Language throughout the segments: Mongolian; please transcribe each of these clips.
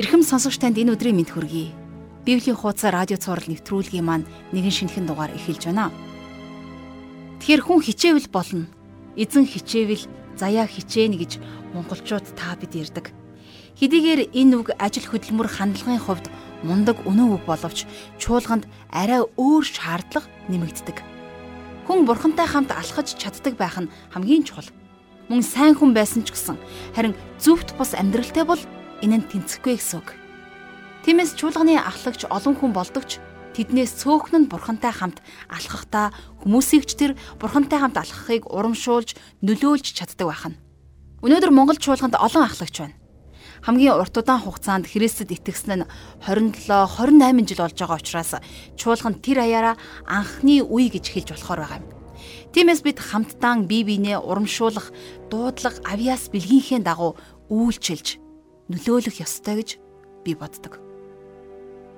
Ирхэм сонсогч танд энэ өдрийн мэд хүргэе. Библийн хуудас радио цаураар нэвтрүүлгийн маань нэгэн шинэхэн дугаар эхэлж байна. Тэгэхээр хүн хичээвэл болно. Эзэн хичээвэл заяа хичээнэ гэж монголчууд та бид ярьдаг. Хэдийгээр энэ үг ажил хөдөлмөр хандлагын хувьд мундаг өнөө үг боловч чуулганд арай өөр шаардлага нэмэгддэг. Хүн бурхантай хамт алхаж чаддаг байх нь хамгийн чухал. Мөн сайн хүн байсан ч гэсэн харин зөвхт бус амьдралтай бол энэ нь тэнцэхгүй гэсэн үг. Тиймээс чуулганы ахлагч олон хүн болдогч тэднээс цөөхн нь бурхантай хамт алхахдаа хүмүүсийг ч тэр бурхантай хамт алхахыг урамшуулж нөлөөлж чаддаг байна. Өнөөдөр Монгол чуулганд олон ахлагч байна. Хамгийн урт удаан хугацаанд Христэд итгэсэн нь 27 28 жил болж байгаа учраас чуулганд тэр аяараа анхны үе гэж хэлж болохоор байгаа юм. Тиймээс бид хамтдаа бие биенээ урамшуулах, дуудлага, авьяас бэлгийнхээ дагуу үйлчилж нөлөөлөх ёстой гэж би боддог.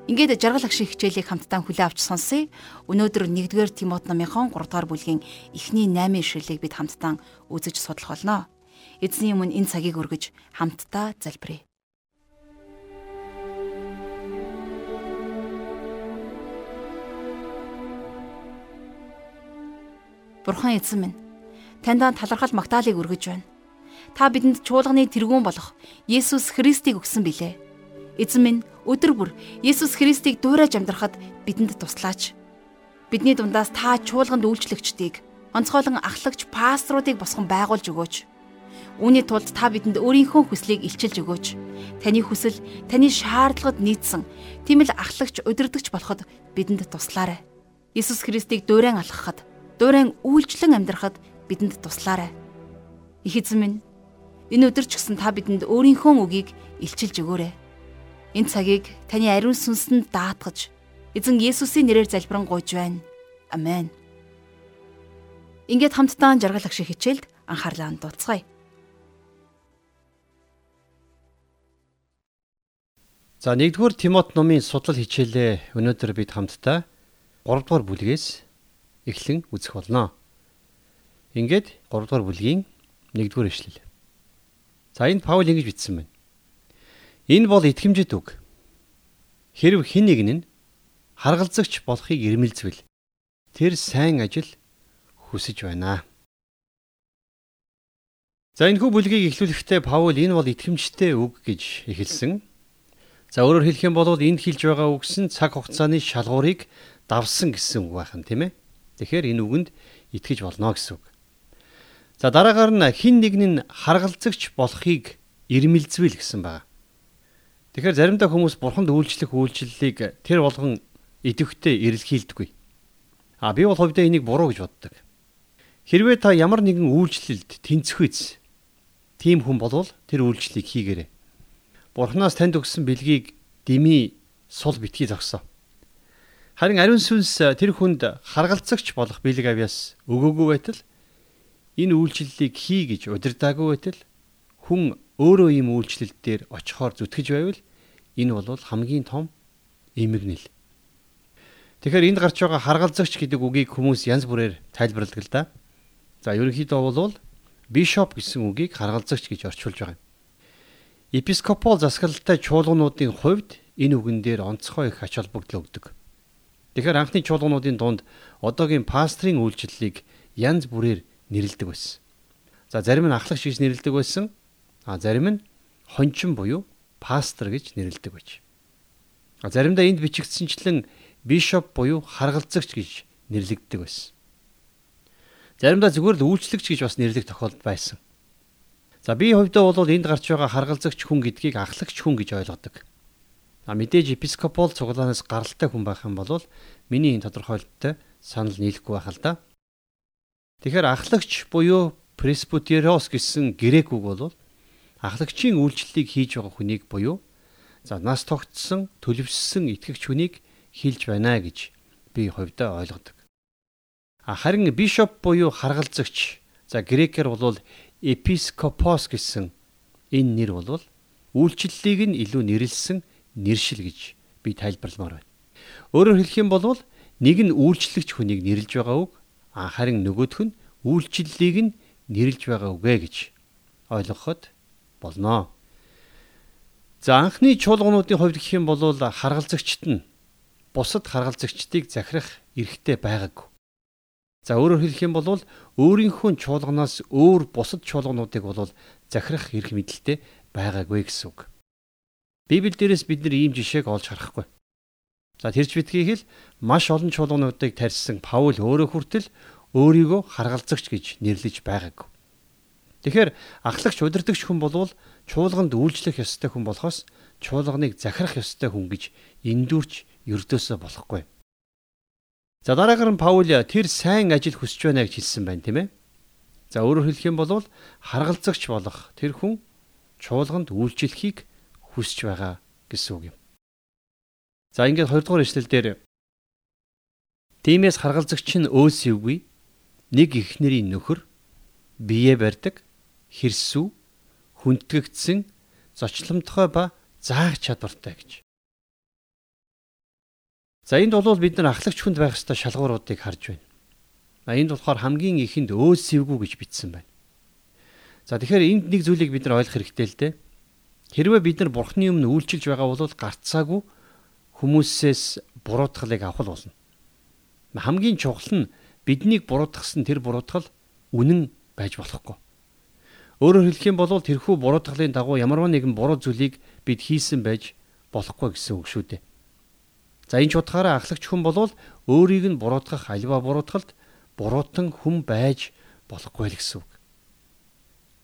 Ингээд жаргал агшийн хичээлийг хамтдаа хүлээ авч сонсъё. Өнөөдөр 1-р Тимот номынхон 3-р бүлгийн эхний 8 ишлэлийг бид хамтдаа үзэж судлах болно. Эзний өмнө энэ цагийг өргөж хамтдаа залбирая. Бурхан эзэн минь, таньдаа талархал магтаалыг өргөж байна. Та бидэнд чуулганы тэргүүн болох Есүс Христийг өгсөн билээ. Эзэн минь, өдөр бүр Есүс Христийг дуурайж амьдрахад бидэнд туслаач. Бидний дундаас та чуулганд үйлчлэгчдийг, онцгойлон ахлагч пасторуудыг босгон байгуулж өгөөч. Үүний тулд та бидэнд өөрийнхөө хүслийг илчилж өгөөч. Таны хүсэл, таны шаардлагад нийцсэн тийм л ахлагч удирдахч болоход бидэнд туслаарай. Иесус Христийг дуурайн алхахад, дуурайн үйлчлэн амьдрахад бидэнд туслаарай. Их эзэн минь, энэ өдөр ч гэсэн та бидэнд өөрийнхөө үгийг илчилж өгөөрэй. Энэ цагийг таны ариун сүнсэнд даатгаж, эзэн Есүсийн нэрээр залбирan гуйж байна. Амен. Ингээд хамтдаа жаргал агшиг хичээлд анхаарлаа хандуулцгаая. За 1-р Тимот номын судлал хичээлээ өнөөдөр бид хамтдаа 3-р бүлгээс эхлэн үзэх болно. Ингээд 3-р бүлгийн 1-р эшлэл. За энд Паул ингэж бичсэн байна. Энэ бол итгэмжит үг. Хэрв хэн нэг нь харгалзагч болохыг ирмэлзвэл тэр сайн ажил хүсэж байна. За энэ хүү бүлгийг эхлүүлэхдээ Паул энэ бол итгэмжтэй үг гэж эхэлсэн. За өөрөөр хэлэх юм бол энд хэлж байгаа үгс нь цаг хугацааны шалгуурыг давсан гэсэн үг байна тийм ээ. Тэгэхээр энэ үгэнд итгэж болно гэсэн үг. За дараагаар нь хин нэг нь харгалзагч болохыг ирмэлзвэл гэсэн байна. Тэгэхээр заримдаа хүмүүс бурханд үйлчлэх үйлчлэлийг тэр болгон идэвхтэй эрэлхийлдэггүй. А би бол хувьдаа энийг буруу гэж боддог. Хэрвээ та ямар нэгэн үйлчлэлд тэнцвэц тийм хүн болвол тэр үйлчлэлийг хийгээрэй. Бурханаас танд өгсөн бэлгийг дими сул битгий зогсоо. Харин ариун сүнс тэр хүнд харгалзагч болох бэлэг авьяас өгөөгүй байтал энэ үйлчлэлийг хий гэж удирдаагүй байтал хүн өөрөө ийм үйлчлэл дээр очихоор зүтгэж байвал энэ бол хамгийн том эмгэнэл. Тэгэхээр энд гарч байгаа харгалзагч гэдэг үгийг хүмүүс янз бүрээр тайлбарладаг л да. За ерөнхийдөө бол бишоп гэсэн үгийг харгалзагч гэж орчуулж байгаа юм. Епископол засаглалтай чуулгануудын хувьд энэ үгэн дээр онцгой их ач холбогдол өгдөг. Тэгэхээр анхны чуулгануудын дунд одоогийн пастрын үйлчлэлийг янз бүрээр нэрлэдэг байсан. За зарим нь ахлагч гэж нэрлэдэг байсан. А зарим нь хончин буюу пастор гэж нэрлэдэг байж. А заримдаа энд бичигдсэнчлэн бишоп буюу харгалзагч гэж нэрлэгддэг байсан. Заримдаа зүгээр л үйлчлэгч гэж бас нэрлэх тохиолдол байсан. За би хувьдаа бол энд гарч байгаа харгалзагч хүн гэдгийг ахлагч хүн гэж ойлгодог. А мэдээж епископол цуглаанаас гаралтай хүн байх юм бол миний энэ тодорхойлолттой санал нийлэхгүй байх л да. Тэгэхээр ахлагч буюу пресбутерос гэсэн грек үг бол ахлагчийн үйлчлэлийг хийж байгаа хүнийг буюу за нас тогтсон, төлөвшсөн итгэгч хүнийг хилж байна гэж би хувьдаа ойлгодог. Харин бишоп буюу харгалзагч за грекээр бол епископос гэсэн энэ нэр бол үйлчлэлийг нь илүү нэрлсэн нэршил гэж би тайлбарламаар байна. Өөрөөр хэлэх юм бол нэг нь үйлчлэгч хүнийг нэрлж байгаа үг харин нөгөөх нь үйлчлэлийг нь нэрлж байгаа үгэ гэж ойлгоход болно. За анхны чуулгануудын хувьд гэх юм бол харгалзагчт нь бусад харгалзагчдыг захирах эрхтэй байгаагүй. За өөрөөр хэлэх юм бол өөрийнхөө чуулганаас өөр бусад чуулгануудыг бол захирах эрх мэдэлтэй байгаагүй гэсэн үг. Библиэл дээрээс бид нар ийм жишээг олж харахгүй. За тэрч битгий хэл маш олон чуулгануудыг тарьсан Паул өөрөө хүртэл өөрийгөө харгалзагч гэж нэрлэж байгаагүй. Тэгэхээр ахлагч удирдахч хүн болвол чуулганд үйлчлэх ёстой хүн болохоос чуулганыг захирах ёстой хүн гэж эндүрч ердөөсөө болохгүй. За дараагаар нь Паул тэр сайн ажил хүсэж байна гэж хэлсэн байна тийм ээ. За өөрөөр хэлэх юм бол харгалзагч болох тэр хүн чуулганд үйлчлэхийг хүсэж байгаа гэсэн үг юм. За ингээд 2 дугаар ишлэл дээр Тимээс харгалзагч нь өөсөвгүй нэг их нэрийн нөхөр бие барьдаг хэрсүү, хүндгэгдсэн, зочломтгой ба заах чадвартай гэж. За энд бол бид нар ахлагч хүнд байх ёстой шалгууруудыг харж байна. А энд болохоор хамгийн ихэнд өөс сэвгүү гэж бичсэн байна. За тэгэхээр энд нэг зүйлийг бид нар ойлгох хэрэгтэй л дээ. Хэрвээ бид нар бурхны өмнө үйлчилж байгаа бол гарцаагүй хүмүүсээс буруутгалыг авах болно. Хамгийн чухал нь биднийг буруутгасан тэр буруутгал үнэн байж болохгүй. Өөрөөр хэлэх юм бол тэрхүү буруутгалын дагуу ямарваа нэгэн буруу зүйлийг бид хийсэн байж болохгүй гэсэн үг шүү дээ. За энэ ч утгаараа ахлагч хүн бол өөрийг нь буруутгах альва буруутгалд буруутан хүн байж болохгүй л гэсэн үг.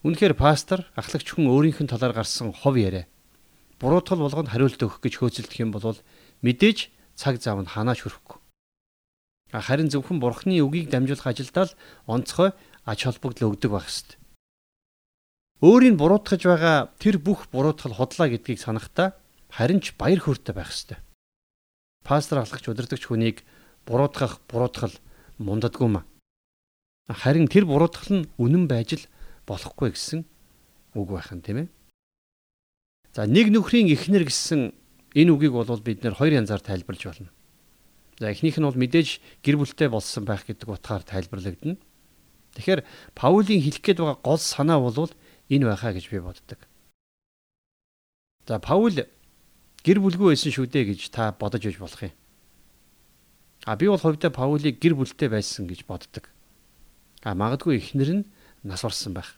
Үнэхээр пастор ахлагч хүн өөрийнх нь талаар гарсан хов яриа. Буруутгал болгонд хариулт өгөх гэж хөөцөлдөх юм бол мэдээж цаг зав нь ханаач хүрэхгүй. Харин зөвхөн бурхны үгийг дамжуулах ажилдаа л онцгой ач холбогдол өгдөг байх ёстой. Өөрийг буруутгаж байгаа тэр бүх буруутгал худлаа гэдгийг санахдаа харин ч баяр хөөртэй байх ёстой. Пастор ахлагч удирдахч хүнийг буруутгах буруутгал мундадгүй маа. Харин тэр буруутгал нь үнэн байж л болохгүй гэсэн үг байхын тийм ээ. За нэг нөхрийн эхнэр гэсэн энэ үгийг бол бид нэр хоёр янзаар тайлбарлаж болно. За эхнийх нь бол мэдээж гэр бүлтэй болсон байх гэдэг утгаар тайлбарлагдана. Тэгэхээр Паулийн хэлэх гээд байгаа гол санаа бол энэ байхаа гэж би боддог. За Паул гэр бүлгүй байсан шүү дээ гэж та бодож иж болох юм. А би бол хувьдаа Паулийг гэр бүлтэй байсан гэж боддог. А магадгүй эхнэр нь нас барсан байх.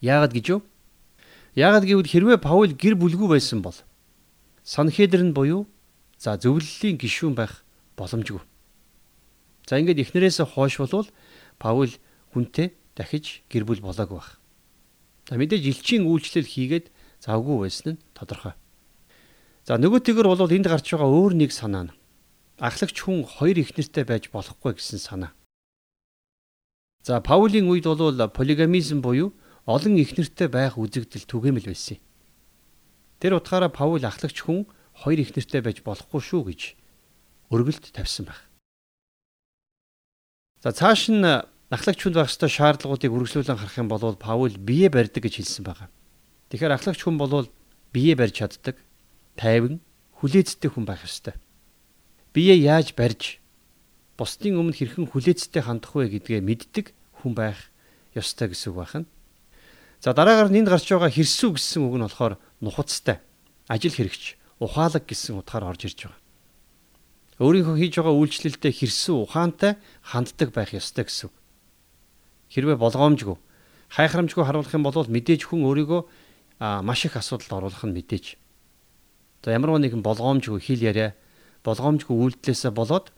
Яагаад гэж юу? Яагаад гэвэл хэрвээ Паул гэр бүлгүй байсан бол Санхедр нь буюу за зөвлөлийн гишүүн байх боломжгүй. За ингээд эхнэрээс хойш болвол Паул хүнтэй дахиж гэр бүл болоогүй байх. За мэдээж элчийн үйлчлэл хийгээд завгүй байсан нь тодорхой. За нөгөө тэгэр бол энд гарч байгаа өөр нэг санаа нь ахлагч хүн хоёр их нэртэй байж болохгүй гэсэн санаа. За Паулийн үед бол полигамизм буюу олон их нэртэй байх үзэгдэл түгээмэл байсан. Тэр утгаараа Паул ахлагч хүн хоёр их нэртэй байж болохгүй шүү гэж өргөлд тавьсан байх. За цааш нь ахлагч хүнд байх ёстой шаардлагуудыг үргэлжлүүлэн харах юм бол Паул бие барьдаг гэж хэлсэн байгаа. Тэгэхээр ахлагч хүн бол бие барьж чаддаг, тайван, хүлээцтэй хүн байх ёстой. Бие яаж барьж бусдын өмнө хэрхэн хүлээцтэй хандах вэ гэдгээ мэддэг хүн байх ёстой гэсэн үг байна. За дараагаар нь энд гарч байгаа хэрсүү гэсэн үг нь болохоор нухацтай, ажил хэрэгч, ухаалаг гэсэн утгаар орж ирж байгаа. Өөрийнхөө хийж байгаа үйлчлэлдээ хэрсүү ухаантай ханддаг байх ёстой гэсэн хэрвээ болгоомжгүй хайхрамжгүй харуулах юм бол мэдээж хүн өөрийгөө маш их асуудалд оруулах нь мэдээж. За ямар нэгэн болгоомжгүй хэл яриа болгоомжгүй үйлдэлээсээ болоод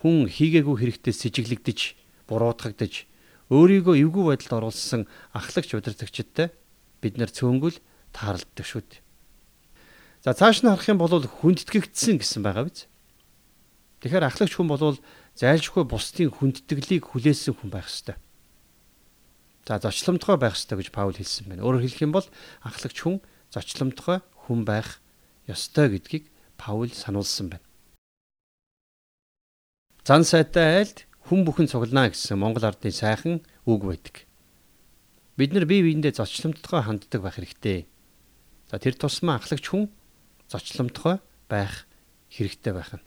хүн хийгээгүй хэрэгтэй сэжиглэгдэж буруутгагдж өөрийгөө эвгүй байдалд оруулсан ахлагч удирдагчдтай бид нар цөөнгөл тааралддаг шүү дээ. За цааш нь харах юм бол хүндэтгэгдсэн гэсэн байгаа биз. Тэгэхээр ахлагч хүн бол зайлшгүй бусдын хүндэтгэлийг хүлээсэн хүн байх ёстой. За зочломтгой байх ёстой гэж Паул хэлсэн байна. Өөрөөр хэлэх юм бол ахлагч хүн зочломтгой хүн байх ёстой гэдгийг Паул сануулсан байна. Зан сайтай айлд хүн бүхэн цуглана гэсэн Монгол ардын сайхан үг байдаг. Бид нар бие биендээ зочломтгой ханддаг байх хэрэгтэй. За тэр тусмаа ахлагч хүн зочломтгой байх хэрэгтэй байх нь.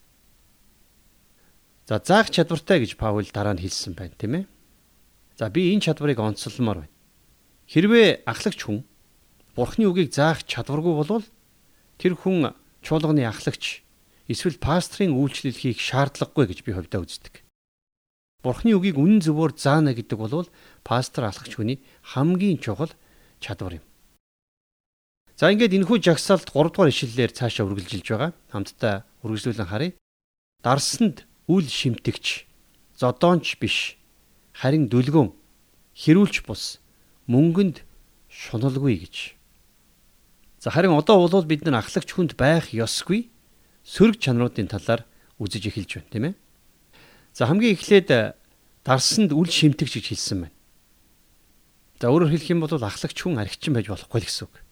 За заах чадвартай гэж Паул дараа нь хэлсэн байна, тийм ээ. За би энэ чадварыг онцлмоор байна. Хэрвээ ахлагч хүн Бурхны үгийг заах чадваргүй болвол тэр хүн чуулганы ахлагч эсвэл пастрын үйлчлэл хийх шаардлагагүй гэж би хувьдаа үздэг. Бурхны үгийг үнэн зөвөөр заана гэдэг бол пастор алхагч хүний хамгийн чухал чадвар юм. За ингээд энэхүү жагсаалт 3 дугаар ишлэлээр цаашаа үргэлжилж байгаа. Хамтдаа үргэлжлүүлэн харъя. Дарсанд үл шимтгч, зодоонч биш, харин дүлгөн, хэрүүлч бус, мөнгөнд шуналгүй гэж. За харин одоо бол бид нар ахлагч хүнд байх ёсгүй сөрөг чанаруудын талаар үзэж эхэлж байна, тийм ээ. За хамгийн эхлээд э, дарсанд үл шимтгч гэж хэлсэн байна. За өөрөөр хэлэх юм бол ахлагч хүн архичин байж болохгүй л гэсэн үг.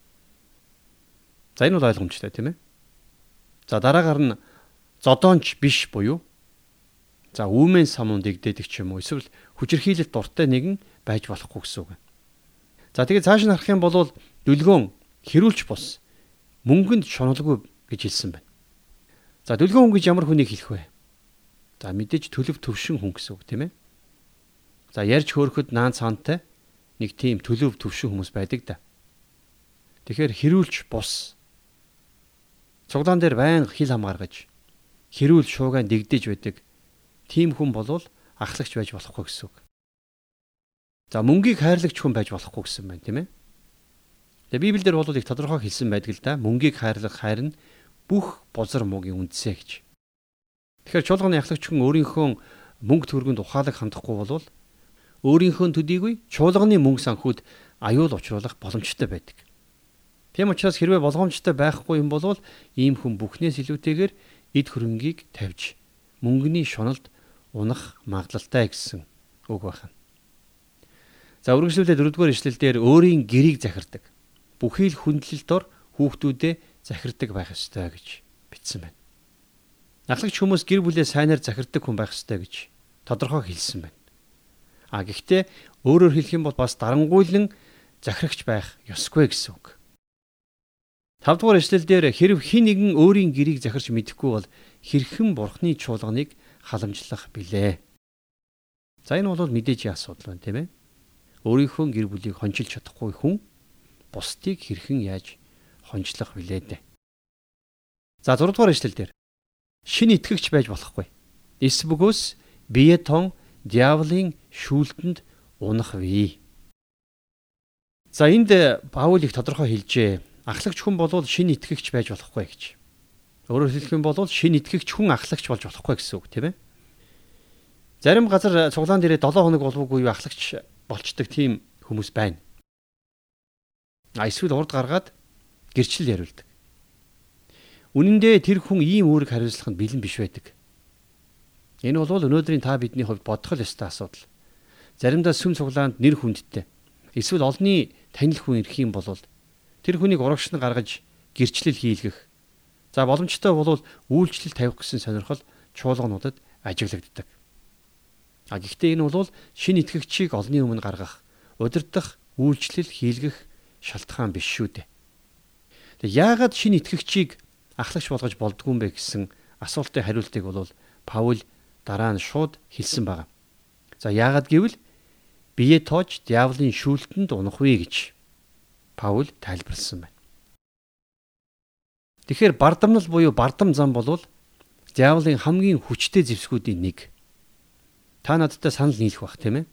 За энэ бол ойлгомжтой тийм ээ. За дараагаар нь зодоонч биш буюу за үүмэн самуун дэгдээдэг ч юм уу эсвэл хүчирхийлэлт дуртай нэгэн байж болохгүй гэсэн үг. За тэгээ цааш нь харах юм бол дүлгөөн хэрүүлж бус мөнгөнд шоналгүй гэж хэлсэн байна. За дүлгөөн хүн гэж ямар хүнийг хэлэх вэ? За мэдээж төлөв төвшин хүн гэсэн үг тийм ээ. За ярьж хөөрөхөд наан цаантай нэг тийм төлөв төвшин хүмүүс байдаг да. Тэгэхээр хэрүүлж бус цуглаан дээр байн хил хам гаргаж хэрүүл шуугаан дэгдэж байдаг тийм хүн болвол ахлагч байж болохгүй гэсэн үг. За мөнгийг хайрлагч хүн байж болохгүй гэсэн байна тийм ээ. Тэгээ Библиэлд бол их тодорхой хэлсэн байдаг л да. Мөнгийг хайрлах хайр нь бүх бузар муугийн үндсэ гэж. Тэгэхээр чуулганы ахлагч хүн өөрийнхөө мөнгө төргөнд ухаалаг хандахгүй болвол өөрийнхөө төдийгүй чуулганы мөнгө санхүүд аюул учруулах боломжтой байдаг. Тийм учраас хэрвээ болгоомжтой байхгүй юм бол ийм хүн бүхнээс илүүтэйгээр эд хөрөнгийг тавьж мөнгөний шуналд унах магадлалтай гэсэн үг байна. За үргэлжлүүлээд дөрөвдүгээр ишлэлдэр өөрийн гэрийг захирдаг бүхий л хүндлэлд ор хүүхдүүдээ захирдаг байх ёстой гэж бичсэн байна. Ахлагч хүмүүс гэр бүлээ сайнаар захирдаг хүн байх ёстой гэж тодорхой хэлсэн байна. А гэхдээ өөрөөр хэлэх юм бол бас дарангуйлан захирагч байх ёсгүй гэсэн үг. 5 дугаар эшлэлдэр хэрв хин нэгэн өөрийн гэрийг захирч мэдэхгүй бол хэрхэн бурхны чуулганыг халамжлах билээ. За энэ бол мэдээж асуудал байна тийм ээ. Өөрийнхөө гэр бүлийг хончилж чадахгүй хүн бусдыг хэрхэн яаж хончлох вүлээ дээ. За 6 дугаар ишлэл дээр шин итгэгч байж болохгүй. Эс бөгөөс бие тон диаволын шүүлтэнд унах вэ. За энд Паул их тодорхой хэлжээ. Ахлагч хүн болвол шин итгэгч байж болохгүй гэж. Өөрөөр хэлэх юм бол шин итгэгч хүн ахлагч болж болохгүй гэсэн үг тийм ээ. Зарим газар цуглаан дээрээ 7 хоног болоогүй юу ахлагч болчдөг тийм хүмүүс байна. А эсвэл урд гаргаад гэрчлэл яриулдаг. Үнэн дээр тэр хүн ийм үүрэг хариуцлаханд бэлэн биш байдаг. Энэ бол өнөөдрийн та бидний хувьд бодох л ёстой асуудал. Заримдаа сүм цуглаанд нэр хүндтэй. Эсвэл олонний танил хүн ирэх юм бол тэр хүнийг урагш нь гаргаж гэрчлэл хийлгэх. За боломжтой бол үйлчлэл тавих гэсэн сонирхол чуулгануудад ажиглагддаг. А гэхдээ энэ бол шин итгэгчийг олонний өмнө гаргах, удирдах, үйлчлэл хийлгэх шалтгаан биш шүү дээ. Тэг яагаад шинэ итгэгчийг ахлагч болгож болдгүй юм бэ гэсэн асуултын хариултыг бол Паул дараа нь шууд хэлсэн байна. За яагаад гэвэл бие тоож диаволын шүүлтэнд унахгүй гэж Паул тайлбарлсан байна. Тэгэхээр бардамнал буюу бардам зам болвол диаволын хамгийн хүчтэй зэвсгүүдийн нэг. Та надтай санал нийлэх бах тийм ээ.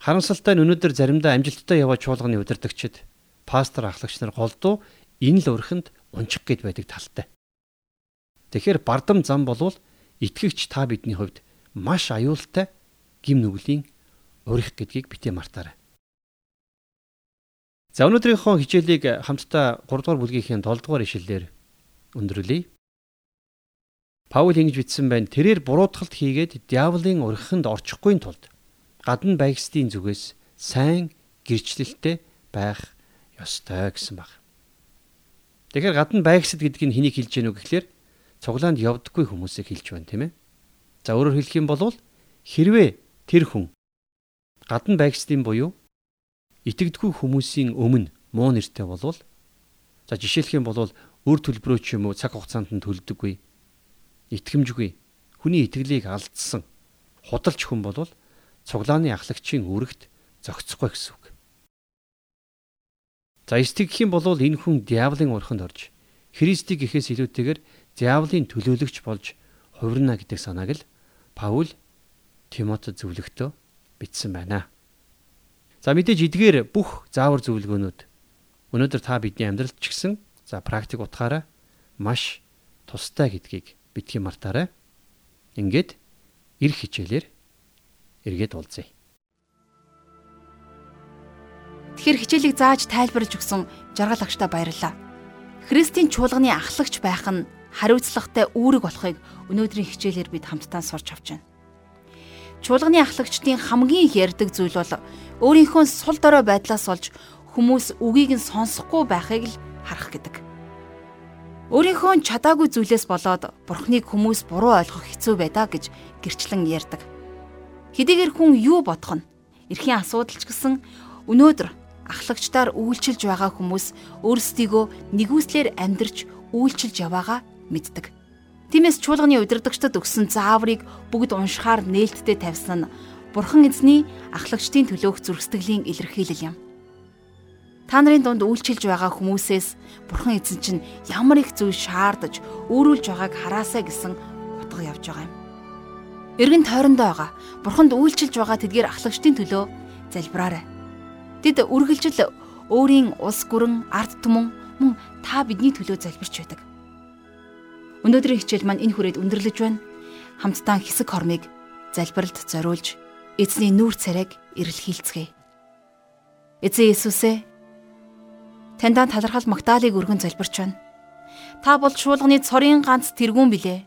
Харамсалтай нь өнөөдөр заримдаа амжилттай яваа чуулганы удирдагчид пастор ахлагч нар голдуу энэ л өрхөнд унчих гээд байдаг талтай. Тэгэхээр бардам зам болвол итгэгч та бидний хувьд маш аюултай гим нүглийн урих гэдгийг битээ мартаарай. За өнөөдрийнхөө хичээлийг хамтдаа 3 дугаар бүлгийнхээ 7 дугаар ишлэлээр өндөрлөе. Паул ингэж бичсэн байна. Тэрээр буруутгалт хийгээд диаволын урхинд орчихгүй тулд гадна байгсдын зүгээс сайн гэрчлэлтэй байх ёстой гэсэн баг. Тэгэхээр гадна байгсд гэдэг нь хэнийг хэлж гэнэ үг гэхлээр цуглаанд явдаггүй хүмүүсийг хэлж байна тийм ээ. За өөрөөр хэлэх юм бол хэрвээ тэр хүн гадна байгсдын буюу итгэдэггүй хүмүүсийн өмнө муу нэртэй болвол за жишээлх юм бол өр төлбөрөө ч юм уу цаг хугацаанд нь төлдөггүй итгэмжгүй хүний итгэлийг алдсан худалч хүн болвол цуглааны ахлагчийн үүрэгт зогцохгүй гэсэн үг. За эстгэх юм бол энэ хүн диаволын урханд орж Христийг ихээс илүүтэйгээр диаволын төлөөлөгч болж хувирна гэдэг санааг л Паул Тимотед зөвлөгтөө бичсэн байна. За мэдээж эдгээр бүх заавар зөвлөгөөнүүд өнөөдөр та бидний амьдралд ч гэсэн за практик утгаараа маш тустай гэдгийг битгий мартаарай. Ингээд эрх хичээлээр эргээд уулзъя. Тэгэхээр хичээлийг зааж тайлбарлаж өгсөн жаргал агштай баярлалаа. Христийн чуулганы ахлагч байх нь хариуцлагатай үүрэг болохыг өнөөдрийн хичээлээр бид хамтдаа сурч авч байна. Чуулганы ахлагчдын хамгийн их ярддаг зүйл бол өөрийнхөө сул дорой байдлаас олж хүмүүс үгийг нь сонсохгүй байхыг л харах гэдэг. Өөрийнхөө чадаагүй зүйлээс болоод бурхныг хүмүүс буруу ойлгох хэцүү байдаа гэж гэрчлэн ярьдаг. Хэдийгээр хүн юу бодох нь эрхийн асуудал ч гэсэн өнөөдөр ахлагчдаар үйлчилж байгаа хүмүүс өөрсдийгөө нэгүслэр амьдрч үйлчилж яваагаа мэддэг. Тиймээс чуулганы удирдагчдад өгсөн зааврыг бүгд уншихаар нээлттэй тавьсан Бурхан эзний ахлагчдын төлөөх зүрхсэтгэлийн илэрхийлэл юм. Та нарын дунд үйлчилж байгаа хүмүүсээс Бурхан эзэн чинь ямар их зүйл шаардаж өөрүүлж байгааг хараасаа гэсэн утга явж байгаа юм. Эргэн тойрондоо байгаа Бурханд үйлчилж байгаа тэдгээр ахлагчдын төлөө залбираарай. Тэд үргэлжил өөрийн улс гүрэн ард түмэн мөн та бидний төлөө залбирч байдаг. Өнөөдрийн хичээл маань энэ хүрээд өндөрлөж байна. Хамтдаа хэсэг хормыг залбиралд зориулж эзний нүүр царайг эрэлхийлцгээе. Эзэн Иесусээ таньдаа талархал магтаалыг өргөн залбирч байна. Та бол чуулганы цорын ганц тэргүүн билээ.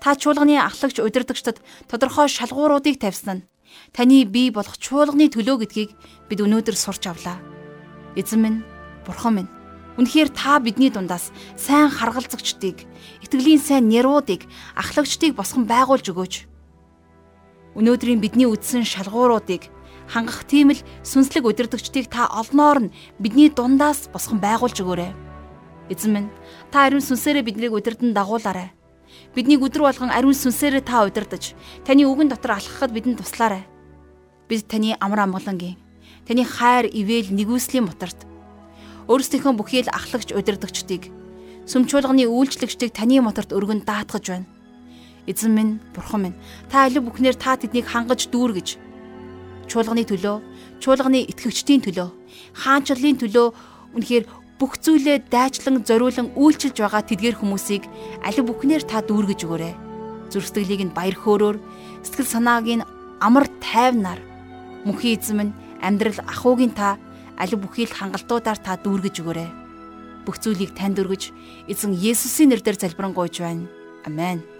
Та чуулганы ахлагч удирдагчдад тодорхой шалгууруудыг тавьсан нь таны бие болох чуулганы төлөө гэдгийг бид өнөөдөр сурч авлаа. Эзэн минь, Бурхан минь, үнэхээр та бидний дундаас сайн харгалзагчдыг, итгэлийн сайн нэруудыг, ахлагчдыг босгон байгуулж өгөөч. Өнөөдрийн бидний үдсэн шалгууруудыг хангах тийм л сүнслэг удирдгчдыг та олноор нь бидний дундаас босгон байгуулж өгөөрэй. Эзэн минь та ариун сүнсээрээ биднийг удирдан дагуулаарай. Биднийг өдр болгон ариун сүнсээрээ та удирдах, таны үгэн дотор алхахад бидэнд туслаарай. Бид таны амар амгалангийн, таны хайр ивэл нэгүслийн моторт өөрсдийнхөө бүхий л ахлагч удирдгчдыг сүмчуулганы үйлчлэгчдийг таны моторт өргөн даатгаж байна. Эзэн минь, бурхан минь, та алив бүхнээр та тэднийг хангаж дүүргэж чуулганы төлөө, чуулганы итгэгчдийн төлөө, хаанчлалын төлөө үнэхээр бүх зүйлээ дайчлан зориулан үйлчилж байгаа тэдгээр хүмүүсийг алив бүхнээр та дүүргэж өгөөрэй. Зүрхсэтгэлийг нь баяр хөөрөөр, сэтгэл санааг нь амар тайвнаар мөнхийн эзэм нь амьдрал ахуугийн та алив бүхий л хангалтуудаар та дүүргэж өгөөрэй. Бүх зүйлийг танд өргөж эзэн Есүсийн нэрээр залбирanгуйж байна. Амен.